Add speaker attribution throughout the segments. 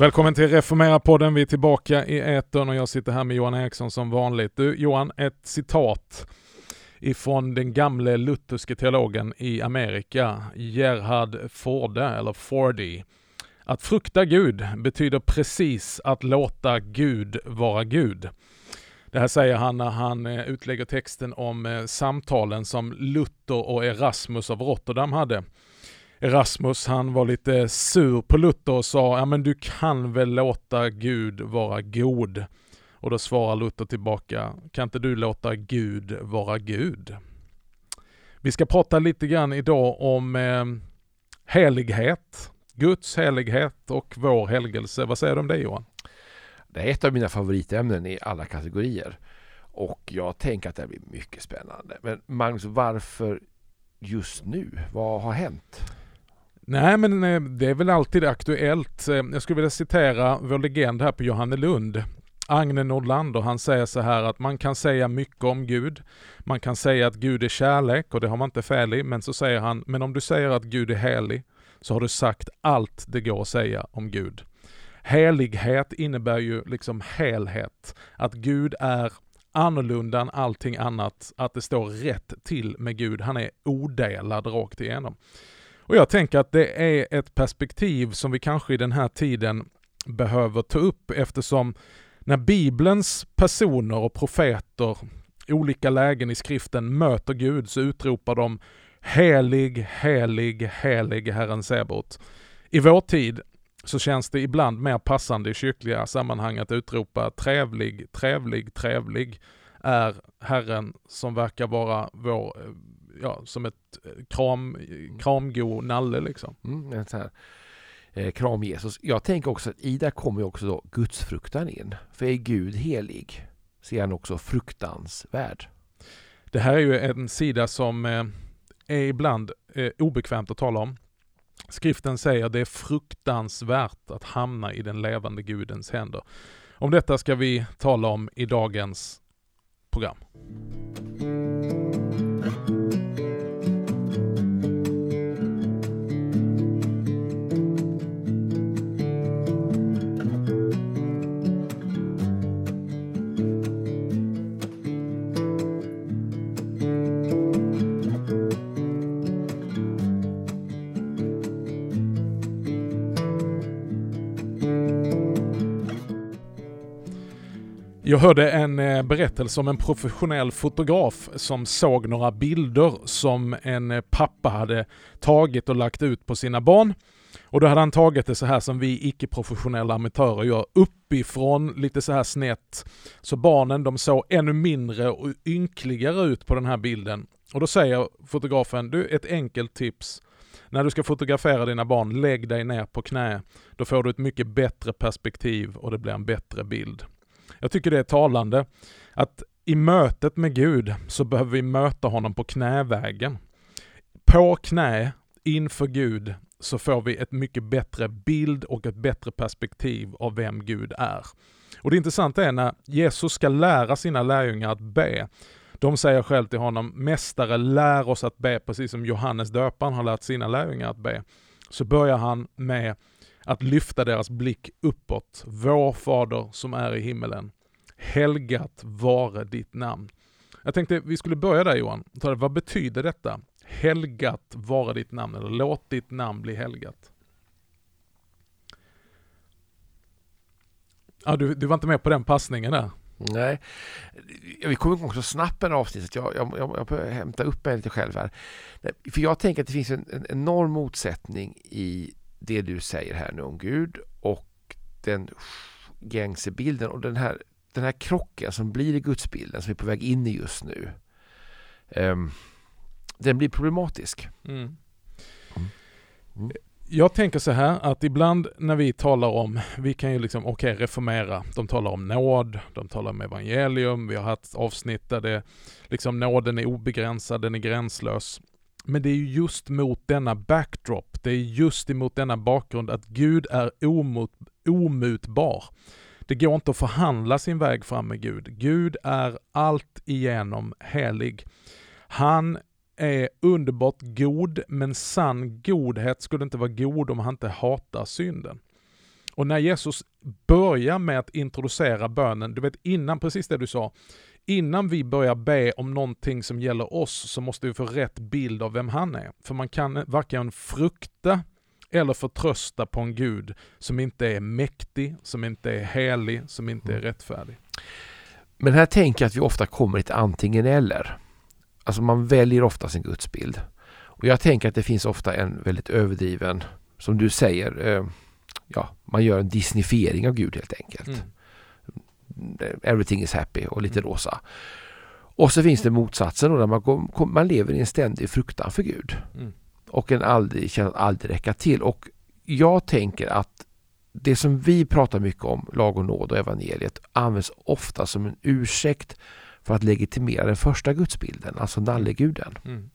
Speaker 1: Välkommen till Reformera-podden. Vi är tillbaka i etern och jag sitter här med Johan Eriksson som vanligt. Du Johan, ett citat ifrån den gamle lutherske teologen i Amerika, Gerhard Forde, eller Fordy. Att frukta Gud betyder precis att låta Gud vara Gud. Det här säger han när han eh, utlägger texten om eh, samtalen som Luther och Erasmus av Rotterdam hade. Erasmus han var lite sur på Luther och sa, ja men du kan väl låta Gud vara god? Och då svarar Luther tillbaka, kan inte du låta Gud vara Gud? Vi ska prata lite grann idag om eh, helighet, Guds helighet och vår helgelse. Vad säger du om det Johan?
Speaker 2: Det är ett av mina favoritämnen i alla kategorier. Och jag tänker att det blir mycket spännande. Men Magnus, varför just nu? Vad har hänt?
Speaker 1: Nej men eh, det är väl alltid aktuellt. Eh, jag skulle vilja citera vår legend här på Johannelund. Agne Nordlander, han säger så här att man kan säga mycket om Gud. Man kan säga att Gud är kärlek och det har man inte fel i. Men så säger han, men om du säger att Gud är helig så har du sagt allt det går att säga om Gud. Helighet innebär ju liksom helhet. Att Gud är annorlunda än allting annat. Att det står rätt till med Gud. Han är odelad rakt igenom. Och jag tänker att det är ett perspektiv som vi kanske i den här tiden behöver ta upp eftersom när Bibelns personer och profeter i olika lägen i skriften möter Gud så utropar de Helig, helig, helig Herren Sebaot. I vår tid så känns det ibland mer passande i kyrkliga sammanhang att utropa trevlig, trevlig, trevlig är Herren som verkar vara vår eh, ja, som ett eh, kram, kramgo nalle liksom.
Speaker 2: Mm, sån här, eh, kram Jesus. Jag tänker också att i det kommer också då gudsfruktan in. För är Gud helig så är han också fruktansvärd.
Speaker 1: Det här är ju en sida som eh, är ibland eh, obekvämt att tala om. Skriften säger det är fruktansvärt att hamna i den levande Gudens händer. Om detta ska vi tala om i dagens program. Jag hörde en eh, berättelse om en professionell fotograf som såg några bilder som en eh, pappa hade tagit och lagt ut på sina barn. Och då hade han tagit det så här som vi icke-professionella amatörer gör, uppifrån, lite så här snett. Så barnen de såg ännu mindre och ynkligare ut på den här bilden. Och då säger fotografen, du ett enkelt tips. När du ska fotografera dina barn, lägg dig ner på knä. Då får du ett mycket bättre perspektiv och det blir en bättre bild. Jag tycker det är talande att i mötet med Gud så behöver vi möta honom på knävägen. På knä, inför Gud, så får vi ett mycket bättre bild och ett bättre perspektiv av vem Gud är. Och det intressanta är när Jesus ska lära sina lärjungar att be. De säger själv till honom, Mästare lär oss att be, precis som Johannes döparen har lärt sina lärjungar att be. Så börjar han med att lyfta deras blick uppåt. Vår Fader som är i himmelen. Helgat vare ditt namn. Jag tänkte vi skulle börja där Johan. Vad betyder detta? Helgat vare ditt namn, eller låt ditt namn bli helgat. Ja, du, du var inte med på den passningen där?
Speaker 2: Nej, vi kommer igång så snabbt med avsnittet. Jag, jag, jag, jag hämta upp mig lite själv här. För jag tänker att det finns en, en enorm motsättning i det du säger här nu om Gud och den gängse bilden och den här, den här krocken som blir i gudsbilden som vi är på väg in i just nu. Um, den blir problematisk. Mm.
Speaker 1: Mm. Mm. Jag tänker så här att ibland när vi talar om, vi kan ju liksom, okej okay, reformera, de talar om nåd, de talar om evangelium, vi har haft avsnitt där det, liksom nåden är obegränsad, den är gränslös. Men det är just mot denna backdrop, det är just emot denna bakgrund att Gud är omot, omutbar. Det går inte att förhandla sin väg fram med Gud. Gud är allt igenom helig. Han är underbart god, men sann godhet skulle inte vara god om han inte hatar synden. Och när Jesus börjar med att introducera bönen, du vet innan, precis det du sa, innan vi börjar be om någonting som gäller oss så måste vi få rätt bild av vem han är. För man kan varken frukta eller förtrösta på en Gud som inte är mäktig, som inte är helig, som inte är mm. rättfärdig.
Speaker 2: Men här tänker jag att vi ofta kommer ett antingen eller. Alltså man väljer ofta sin gudsbild. Och jag tänker att det finns ofta en väldigt överdriven, som du säger, eh, ja, man gör en disnifiering av Gud helt enkelt. Mm. Everything is happy och lite mm. rosa. Och så finns det motsatsen då, där man, går, man lever i en ständig fruktan för Gud. Mm. Och en aldrig, känner att aldrig räcka till. Och jag tänker att det som vi pratar mycket om, lag och nåd och evangeliet, används ofta som en ursäkt för att legitimera den första gudsbilden, alltså nalleguden. Mm.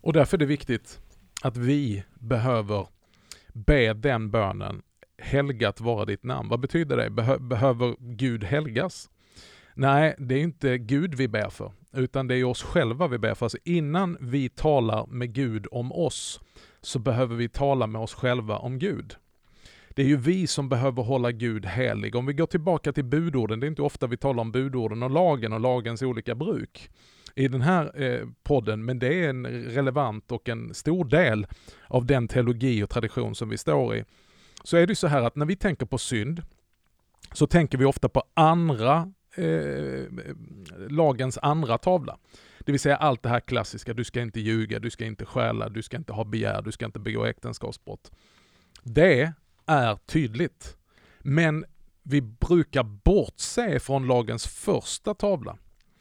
Speaker 1: Och därför är det viktigt att vi behöver be den bönen, helgat vara ditt namn. Vad betyder det? Behö behöver Gud helgas? Nej, det är inte Gud vi ber för, utan det är oss själva vi ber för. Alltså innan vi talar med Gud om oss, så behöver vi tala med oss själva om Gud. Det är ju vi som behöver hålla Gud helig. Om vi går tillbaka till budorden, det är inte ofta vi talar om budorden och lagen och lagens olika bruk i den här eh, podden, men det är en relevant och en stor del av den teologi och tradition som vi står i. Så är det så här att när vi tänker på synd, så tänker vi ofta på andra eh, lagens andra tavla. Det vill säga allt det här klassiska, du ska inte ljuga, du ska inte stjäla, du ska inte ha begär, du ska inte begå äktenskapsbrott. Det är tydligt. Men vi brukar bortse från lagens första tavla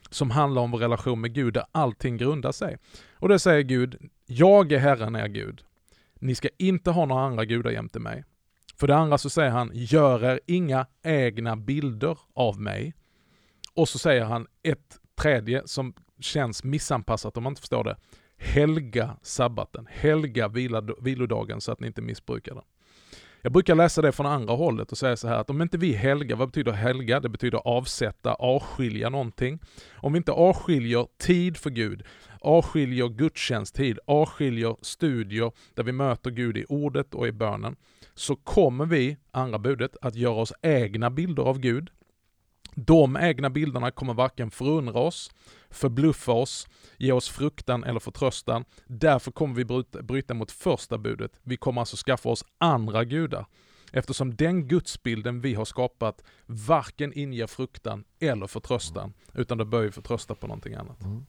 Speaker 1: som handlar om vår relation med Gud, där allting grundar sig. Och det säger Gud, jag är Herren er Gud. Ni ska inte ha några andra gudar jämte mig. För det andra så säger han, gör er inga egna bilder av mig. Och så säger han ett tredje som känns missanpassat om man inte förstår det. Helga sabbaten, helga vilodagen så att ni inte missbrukar den. Jag brukar läsa det från andra hållet och säga så här att om inte vi helgar, vad betyder helga? Det betyder avsätta, avskilja någonting. Om vi inte avskiljer tid för Gud, avskiljer gudstjänsttid, avskiljer studier där vi möter Gud i ordet och i bönen, så kommer vi, andra budet, att göra oss egna bilder av Gud. De egna bilderna kommer varken förundra oss, förbluffa oss, ge oss fruktan eller förtröstan. Därför kommer vi bryta, mot första budet. Vi kommer alltså skaffa oss andra gudar. Eftersom den gudsbilden vi har skapat varken inger fruktan eller förtröstan, utan då bör vi förtrösta på någonting annat. Mm.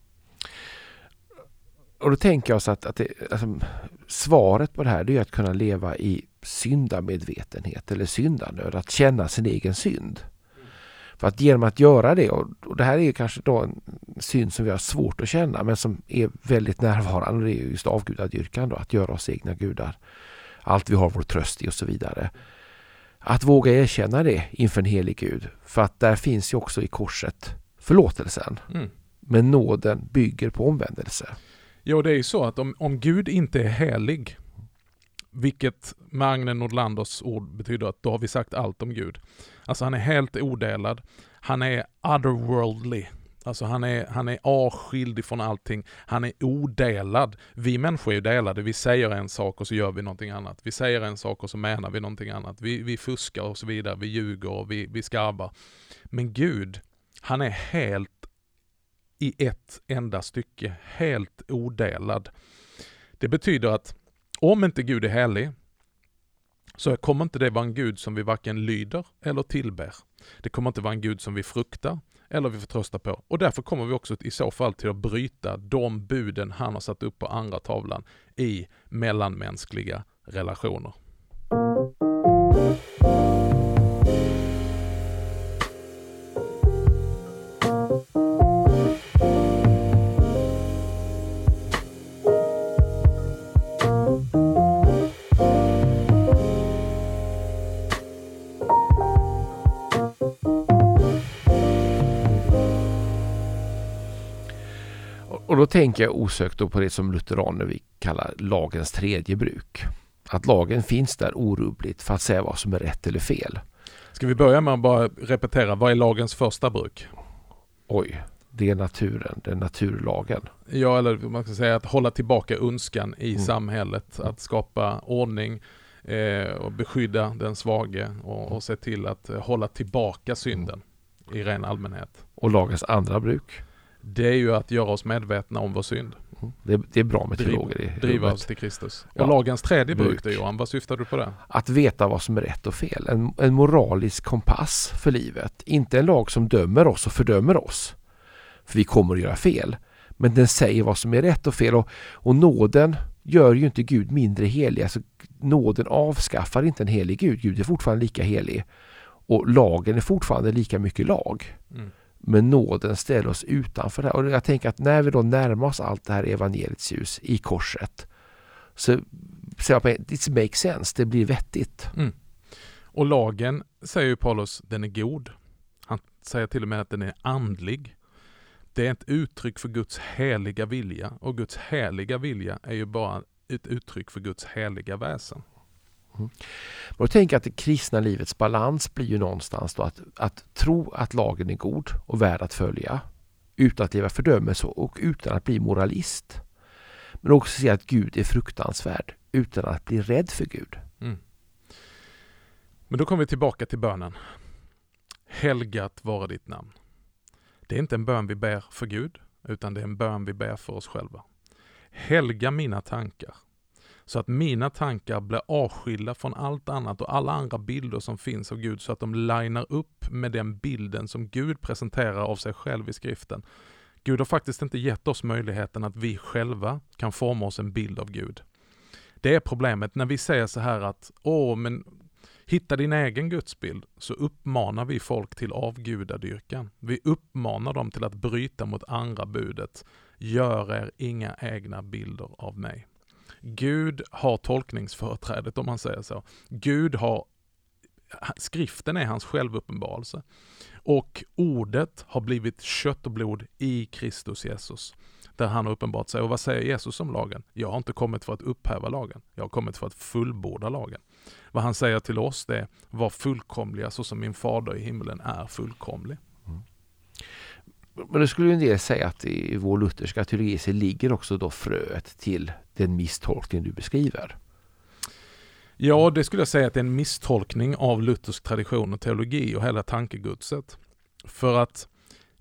Speaker 2: Och då tänker jag så att, att det, alltså, svaret på det här det är att kunna leva i syndamedvetenhet eller syndanöd, att känna sin egen synd. För att genom att göra det, och, och det här är kanske då en syn som vi har svårt att känna men som är väldigt närvarande, det är just avgudadyrkan då, att göra oss egna gudar. Allt vi har vår tröst i och så vidare. Att våga erkänna det inför en helig Gud, för att där finns ju också i korset förlåtelsen. Mm. Men nåden bygger på omvändelse.
Speaker 1: Jo, det är ju så att om, om Gud inte är helig, vilket med Agne Nordlanders ord betyder att då har vi sagt allt om Gud. Alltså han är helt odelad. Han är otherworldly. Alltså han är, han är avskild ifrån allting. Han är odelad. Vi människor är ju delade. Vi säger en sak och så gör vi någonting annat. Vi säger en sak och så menar vi någonting annat. Vi, vi fuskar och så vidare. Vi ljuger och vi, vi skarvar. Men Gud, han är helt i ett enda stycke. Helt odelad. Det betyder att om inte Gud är helig, så kommer inte det vara en Gud som vi varken lyder eller tillber. Det kommer inte vara en Gud som vi fruktar eller vi förtröstar på. Och därför kommer vi också i så fall till att bryta de buden han har satt upp på andra tavlan i mellanmänskliga relationer.
Speaker 2: Tänker jag osökt på det som lutheraner vi kallar lagens tredje bruk. Att lagen finns där orubbligt för att säga vad som är rätt eller fel.
Speaker 1: Ska vi börja med att bara repetera, vad är lagens första bruk?
Speaker 2: Oj, det är naturen, det är naturlagen.
Speaker 1: Ja, eller man ska säga att hålla tillbaka önskan i mm. samhället, att skapa ordning, eh, och beskydda den svage och, och se till att eh, hålla tillbaka synden i ren allmänhet.
Speaker 2: Och lagens andra bruk?
Speaker 1: Det är ju att göra oss medvetna om vår synd.
Speaker 2: Mm. Det, det, är bra med teologer
Speaker 1: i Driva oss till Kristus. Och
Speaker 2: ja.
Speaker 1: lagens tredje bruk då Johan, vad syftar du på det?
Speaker 2: Att veta vad som är rätt och fel. En, en moralisk kompass för livet. Inte en lag som dömer oss och fördömer oss. För vi kommer att göra fel. Men den säger vad som är rätt och fel. Och, och nåden gör ju inte Gud mindre helig. Alltså, nåden avskaffar inte en helig Gud. Gud är fortfarande lika helig. Och lagen är fortfarande lika mycket lag. Mm. Men nåden ställer oss utanför det här. Och jag tänker att när vi då närmar oss allt det här evangeliets ljus i korset så säger jag att it makes sense, det blir vettigt. Mm.
Speaker 1: Och lagen, säger ju Paulus, den är god. Han säger till och med att den är andlig. Det är ett uttryck för Guds heliga vilja och Guds heliga vilja är ju bara ett uttryck för Guds heliga väsen.
Speaker 2: Mm. Men jag tänker att det kristna livets balans blir ju någonstans då att, att tro att lagen är god och värd att följa utan att leva fördömelse och utan att bli moralist. Men också se att Gud är fruktansvärd utan att bli rädd för Gud. Mm.
Speaker 1: Men då kommer vi tillbaka till bönen. Helgat vara ditt namn. Det är inte en bön vi ber för Gud, utan det är en bön vi ber för oss själva. Helga mina tankar så att mina tankar blir avskilda från allt annat och alla andra bilder som finns av Gud så att de linar upp med den bilden som Gud presenterar av sig själv i skriften. Gud har faktiskt inte gett oss möjligheten att vi själva kan forma oss en bild av Gud. Det är problemet när vi säger så här att åh, men hitta din egen gudsbild, så uppmanar vi folk till avgudadyrkan. Vi uppmanar dem till att bryta mot andra budet. Gör er inga egna bilder av mig. Gud har tolkningsföreträdet om man säger så. Gud har Skriften är hans självuppenbarelse. Och ordet har blivit kött och blod i Kristus Jesus. Där han har uppenbart sig. Och vad säger Jesus om lagen? Jag har inte kommit för att upphäva lagen. Jag har kommit för att fullborda lagen. Vad han säger till oss det är, var fullkomliga så som min fader i himlen är fullkomlig.
Speaker 2: Men då skulle en del säga att i vår lutherska teologi så ligger också då fröet till den misstolkning du beskriver.
Speaker 1: Ja, det skulle jag säga att det är en misstolkning av luthersk tradition och teologi och hela tankegudset. För att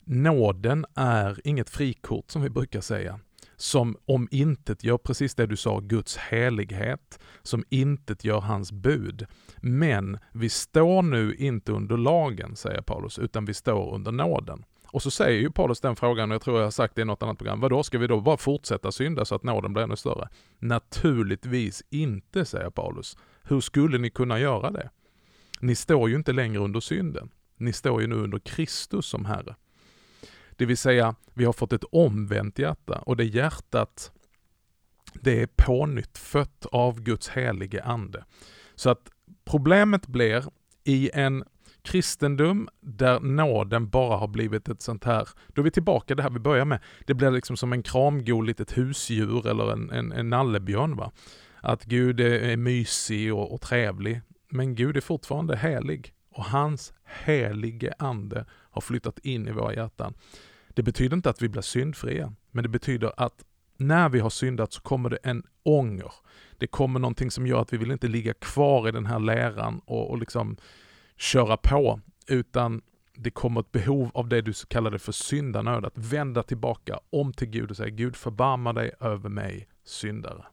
Speaker 1: nåden är inget frikort som vi brukar säga, som om intet gör precis det du sa, Guds helighet, som intet gör hans bud. Men vi står nu inte under lagen, säger Paulus, utan vi står under nåden. Och så säger ju Paulus den frågan, och jag tror jag har sagt det i något annat program, vadå, ska vi då bara fortsätta synda så att nåden blir ännu större? Naturligtvis inte, säger Paulus. Hur skulle ni kunna göra det? Ni står ju inte längre under synden. Ni står ju nu under Kristus som Herre. Det vill säga, vi har fått ett omvänt hjärta och det hjärtat, det är pånyttfött av Guds helige Ande. Så att problemet blir i en kristendom där nåden bara har blivit ett sånt här, då är vi tillbaka det här vi börjar med, det blir liksom som en kramgod litet husdjur eller en, en, en nallebjörn. Va? Att Gud är, är mysig och, och trevlig, men Gud är fortfarande helig och hans helige ande har flyttat in i våra hjärtan. Det betyder inte att vi blir syndfria, men det betyder att när vi har syndat så kommer det en ånger. Det kommer någonting som gör att vi vill inte ligga kvar i den här läran och, och liksom köra på, utan det kommer ett behov av det du kallade för syndanöd, att vända tillbaka om till Gud och säga Gud förbarma dig över mig, syndare.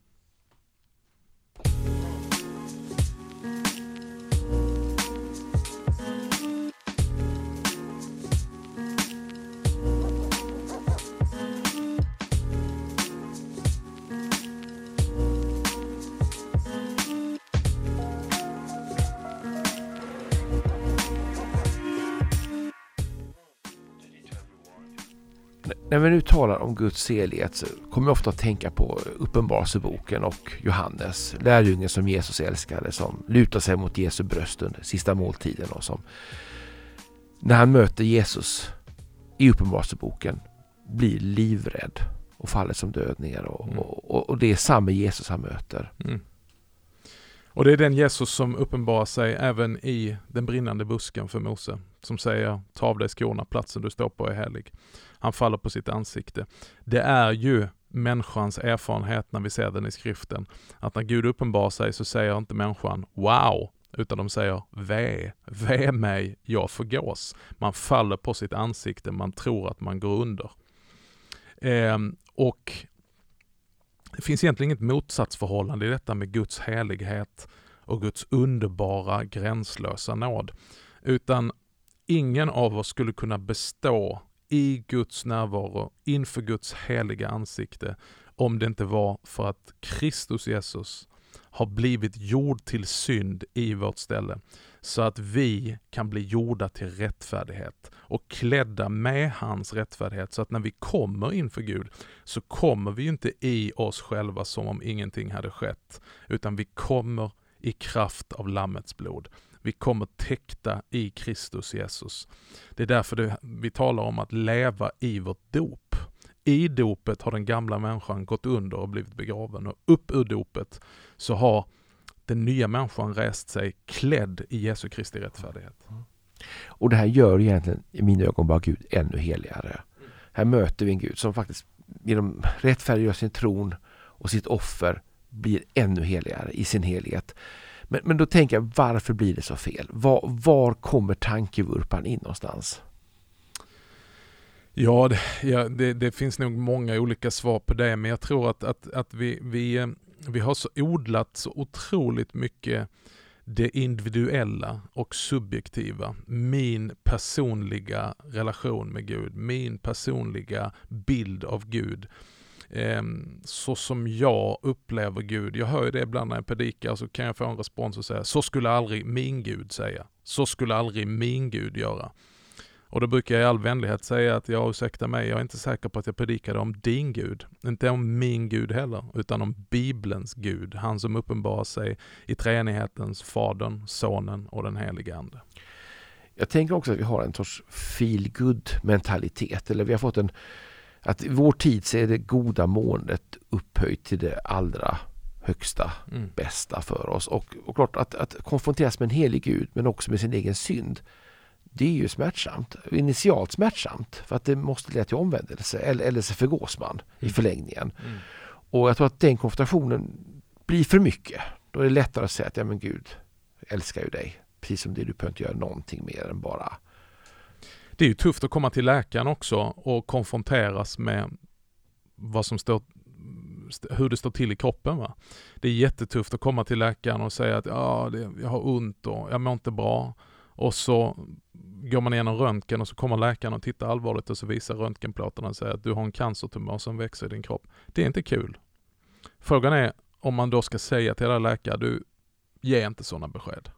Speaker 2: När vi nu talar om Guds helighet så kommer jag ofta att tänka på Uppenbarelseboken och Johannes, lärjungen som Jesus älskade, som lutar sig mot Jesu bröst under sista måltiden och som när han möter Jesus i Uppenbarelseboken blir livrädd och faller som död ner. Och, mm. och, och, det är samma Jesus han möter. Mm.
Speaker 1: Och det är den Jesus som uppenbarar sig även i den brinnande busken för Mose, som säger ta av dig skorna, platsen du står på är helig. Han faller på sitt ansikte. Det är ju människans erfarenhet när vi ser den i skriften. Att när Gud uppenbarar sig så säger inte människan ”Wow!” utan de säger ve, ve mig, jag förgås. Man faller på sitt ansikte, man tror att man går under. Eh, och det finns egentligen inget motsatsförhållande i detta med Guds helighet och Guds underbara gränslösa nåd. Utan ingen av oss skulle kunna bestå i Guds närvaro inför Guds heliga ansikte om det inte var för att Kristus Jesus har blivit gjord till synd i vårt ställe så att vi kan bli gjorda till rättfärdighet och klädda med hans rättfärdighet så att när vi kommer inför Gud så kommer vi inte i oss själva som om ingenting hade skett utan vi kommer i kraft av Lammets blod. Vi kommer täckta i Kristus Jesus. Det är därför det, vi talar om att leva i vårt dop. I dopet har den gamla människan gått under och blivit begraven och upp ur dopet så har den nya människan rest sig klädd i Jesu Kristi rättfärdighet.
Speaker 2: Och det här gör egentligen i mina ögon bara Gud ännu heligare. Här möter vi en Gud som faktiskt genom rättfärdiggör sin tron och sitt offer blir ännu heligare i sin helhet. Men, men då tänker jag, varför blir det så fel? Var, var kommer tankevurpan in någonstans?
Speaker 1: Ja, det, ja det, det, finns nog många olika svar på det, men jag tror att, att, att vi, vi, eh, vi har så odlat så otroligt mycket det individuella och subjektiva. Min personliga relation med Gud, min personliga bild av Gud. Ehm, så som jag upplever Gud. Jag hör ju det ibland när jag predikar så kan jag få en respons och säga så skulle aldrig min Gud säga. Så skulle aldrig min Gud göra. Och då brukar jag i all vänlighet säga att jag ursäkta mig, jag är inte säker på att jag predikade om din Gud. Inte om min Gud heller, utan om Bibelns Gud. Han som uppenbarar sig i treenighetens Fadern, Sonen och den helige Ande.
Speaker 2: Jag tänker också att vi har en sorts feel mentalitet eller vi har fått en att i vår tid så är det goda måendet upphöjt till det allra högsta, mm. bästa för oss. Och, och klart att, att konfronteras med en helig Gud men också med sin egen synd det är ju smärtsamt. Initialt smärtsamt för att det måste leda till omvändelse eller, eller så förgås man mm. i förlängningen. Mm. Och jag tror att den konfrontationen blir för mycket. Då är det lättare att säga att ja men Gud älskar ju dig. Precis som det, du behöver inte göra någonting mer än bara
Speaker 1: det är ju tufft att komma till läkaren också och konfronteras med vad som står hur det står till i kroppen. Va? Det är jättetufft att komma till läkaren och säga att ja, det, jag har ont och jag mår inte bra. Och så går man igenom röntgen och så kommer läkaren och tittar allvarligt och så visar röntgenplåtarna och säger att du har en cancertumör som växer i din kropp. Det är inte kul. Frågan är om man då ska säga till alla läkare, du, ge inte sådana besked.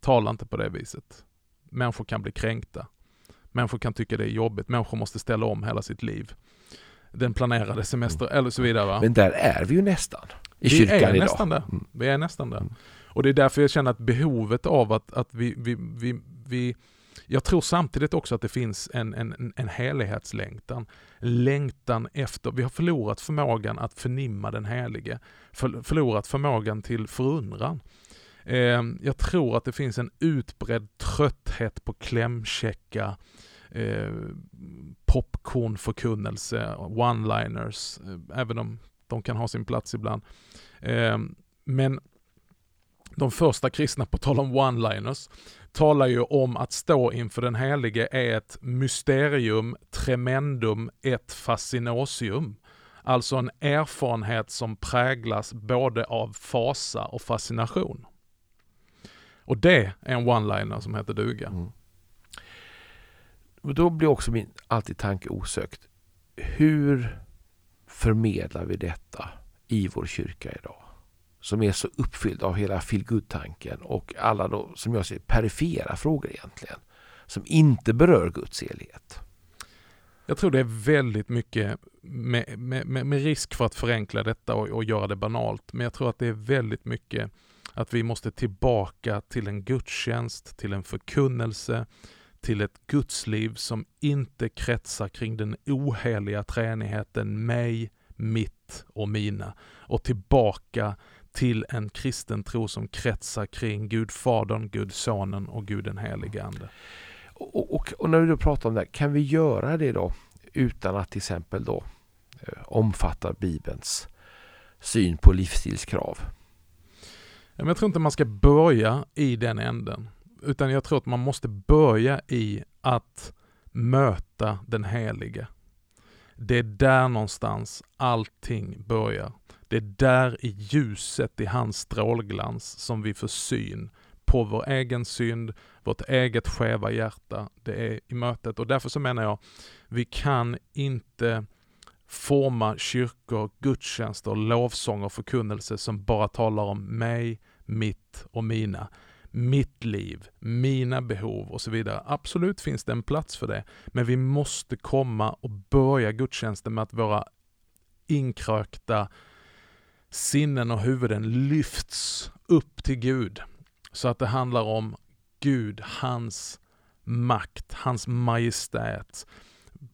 Speaker 1: Tala inte på det viset. Människor kan bli kränkta. Människor kan tycka det är jobbigt. Människor måste ställa om hela sitt liv. Den planerade semester mm. eller så vidare. Va?
Speaker 2: Men där är vi ju nästan. I
Speaker 1: vi
Speaker 2: kyrkan
Speaker 1: är
Speaker 2: idag.
Speaker 1: Nästan där. Mm. Vi är nästan där. Mm. Och det är därför jag känner att behovet av att, att vi, vi, vi, vi jag tror samtidigt också att det finns en, en, en helighetslängtan. Längtan efter, vi har förlorat förmågan att förnimma den helige. För, förlorat förmågan till förundran. Eh, jag tror att det finns en utbredd trötthet på klämkäcka eh, popcornförkunnelse, one-liners, eh, även om de kan ha sin plats ibland. Eh, men de första kristna, på tal om one-liners, talar ju om att stå inför den helige är ett mysterium tremendum et fascinosium. Alltså en erfarenhet som präglas både av fasa och fascination. Och det är en one-liner som heter duga. Mm.
Speaker 2: då blir också min alltid tanke osökt. Hur förmedlar vi detta i vår kyrka idag? Som är så uppfylld av hela feel tanken och alla då, som jag ser perifera frågor egentligen. Som inte berör Guds helhet.
Speaker 1: Jag tror det är väldigt mycket med, med, med risk för att förenkla detta och, och, göra det banalt. Men jag tror att det är väldigt mycket att vi måste tillbaka till en gudstjänst, till en förkunnelse, till ett gudsliv som inte kretsar kring den oheliga tränigheten mig, mitt och mina. Och tillbaka till en kristen tro som kretsar kring Gud Fadern, Gud Sonen och Gud den helige Ande.
Speaker 2: Och, och, och, när du pratar om det, kan vi göra det då utan att till exempel då eh, omfattar Bibelns syn på livsstilskrav.
Speaker 1: Men jag tror inte man ska börja i den änden. Utan jag tror att man måste börja i att möta den helige. Det är där någonstans allting börjar. Det är där i ljuset, i hans strålglans, som vi får syn på vår egen synd, vårt eget skeva hjärta. Det är i mötet och därför så menar jag, vi kan inte forma kyrkor, gudstjänster, lovsång och förkunnelse som bara talar om mig, mitt och mina. Mitt liv, mina behov och så vidare. Absolut finns det en plats för det, men vi måste komma och börja gudstjänsten med att våra inkrökta sinnen och huvuden lyfts upp till Gud. Så att det handlar om Gud, hans makt, hans majestät.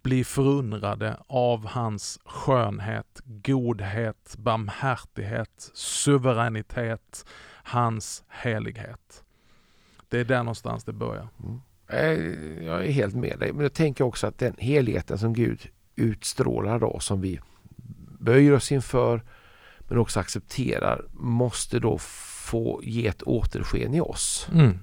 Speaker 1: Bli förundrade av hans skönhet, godhet, barmhärtighet, suveränitet, hans helighet. Det är där någonstans det börjar. Mm.
Speaker 2: Eh, jag är helt med dig, men jag tänker också att den heligheten som Gud utstrålar då, som vi böjer oss inför, men också accepterar, måste då få ge ett återsken i oss. Mm.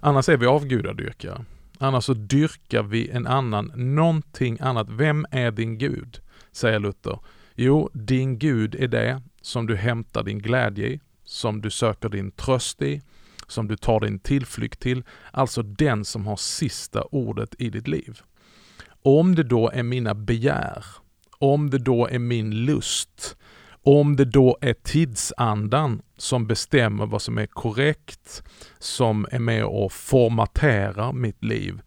Speaker 1: Annars är vi avgudadyrkare. Annars så dyrkar vi en annan, någonting annat. Vem är din Gud? Säger Luther. Jo, din Gud är det som du hämtar din glädje i, som du söker din tröst i, som du tar din tillflykt till, alltså den som har sista ordet i ditt liv. Om det då är mina begär, om det då är min lust, om det då är tidsandan som bestämmer vad som är korrekt, som är med och formaterar mitt liv,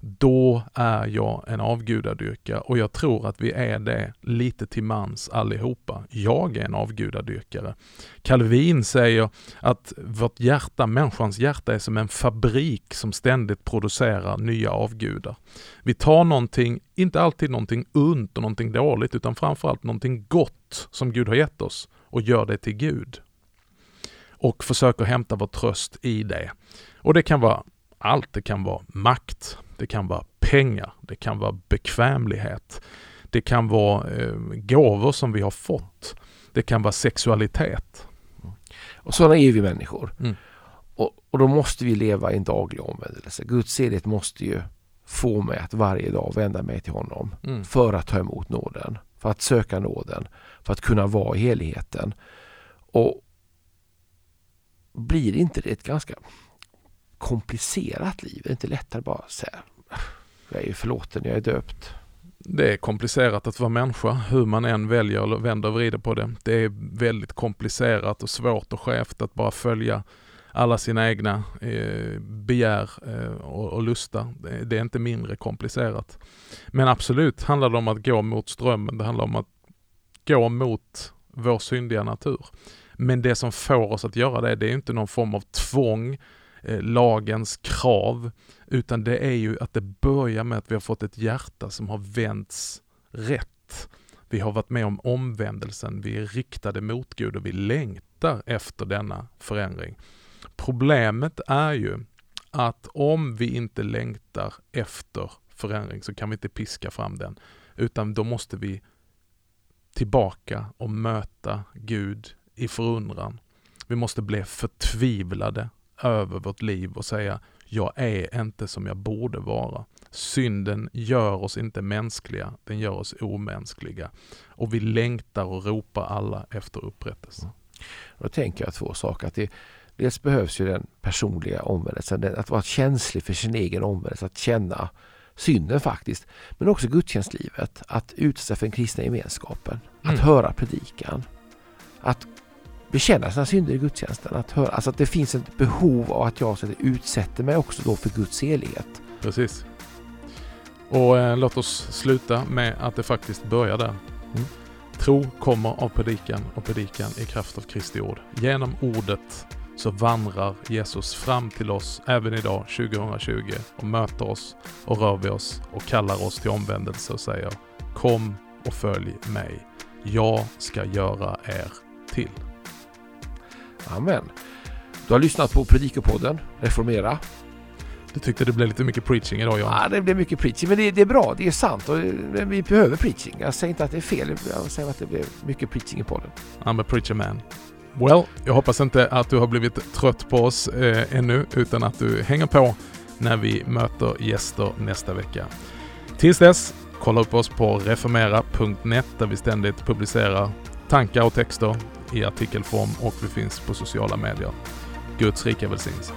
Speaker 1: då är jag en avgudadyrkare och jag tror att vi är det lite till mans allihopa. Jag är en avgudadyrkare. Calvin säger att vårt hjärta, människans hjärta är som en fabrik som ständigt producerar nya avgudar. Vi tar någonting, inte alltid någonting ont och någonting dåligt, utan framförallt någonting gott som Gud har gett oss och gör det till Gud. Och försöker hämta vår tröst i det. Och det kan vara allt. Det kan vara makt, det kan vara pengar, det kan vara bekvämlighet, det kan vara eh, gåvor som vi har fått, det kan vara sexualitet.
Speaker 2: Och sådana är vi människor. Mm. Och, och då måste vi leva i en daglig omvändelse. Guds selighet måste ju få mig att varje dag vända mig till honom mm. för att ta emot nåden, för att söka nåden, för att kunna vara i heligheten. Och blir inte det ett ganska komplicerat liv? Är det inte lättare bara att säga jag är ju förlåten, jag är döpt?
Speaker 1: Det är komplicerat att vara människa, hur man än väljer eller vänder och vrider på det. Det är väldigt komplicerat och svårt och skevt att bara följa alla sina egna eh, begär eh, och, och lusta. Det, det, är inte mindre komplicerat. Men absolut handlar det om att gå mot strömmen. Det handlar om att gå mot vår syndiga natur. Men det som får oss att göra det, det är inte någon form av tvång Eh, lagens krav, utan det är ju att det börjar med att vi har fått ett hjärta som har vänts rätt. Vi har varit med om omvändelsen, vi är riktade mot Gud och vi längtar efter denna förändring. Problemet är ju att om vi inte längtar efter förändring så kan vi inte piska fram den, utan då måste vi tillbaka och möta Gud i förundran. Vi måste bli förtvivlade över vårt liv och säga jag är inte som jag borde vara. Synden gör oss inte mänskliga, den gör oss omänskliga. Och vi längtar och ropar alla efter upprättelse. Mm.
Speaker 2: Då tänker jag två saker. Att det, dels behövs ju den personliga omvändelsen, att vara känslig för sin egen omvändelse, att känna synden faktiskt. Men också gudstjänstlivet, att utsätta för den kristna gemenskapen, att mm. höra predikan, att bekänna sina synder i gudstjänsten. Att, höra, alltså att det finns ett behov av att jag utsätter mig också då för Guds helighet.
Speaker 1: Precis. Och eh, låt oss sluta med att det faktiskt börjar där. Mm. Tro kommer av predikan och predikan i kraft av Kristi ord. Genom ordet så vandrar Jesus fram till oss även idag 2020 och möter oss och rör vid oss och kallar oss till omvändelse och säger Kom och följ mig. Jag ska göra er till.
Speaker 2: Amen. Du har lyssnat på Predikopodden Reformera.
Speaker 1: Du tyckte det blev lite mycket preaching idag Jan?
Speaker 2: Ja, det blev mycket preaching, men det, det är bra, det är sant och vi behöver preaching. Jag säger inte att det är fel, jag säger att det blev mycket preaching i podden.
Speaker 1: I'm a preacher man. Well, jag hoppas inte att du har blivit trött på oss eh, ännu, utan att du hänger på när vi möter gäster nästa vecka. Tills dess, kolla upp oss på reformera.net där vi ständigt publicerar tankar och texter i artikelform och vi finns på sociala medier. Guds rika välsignelse.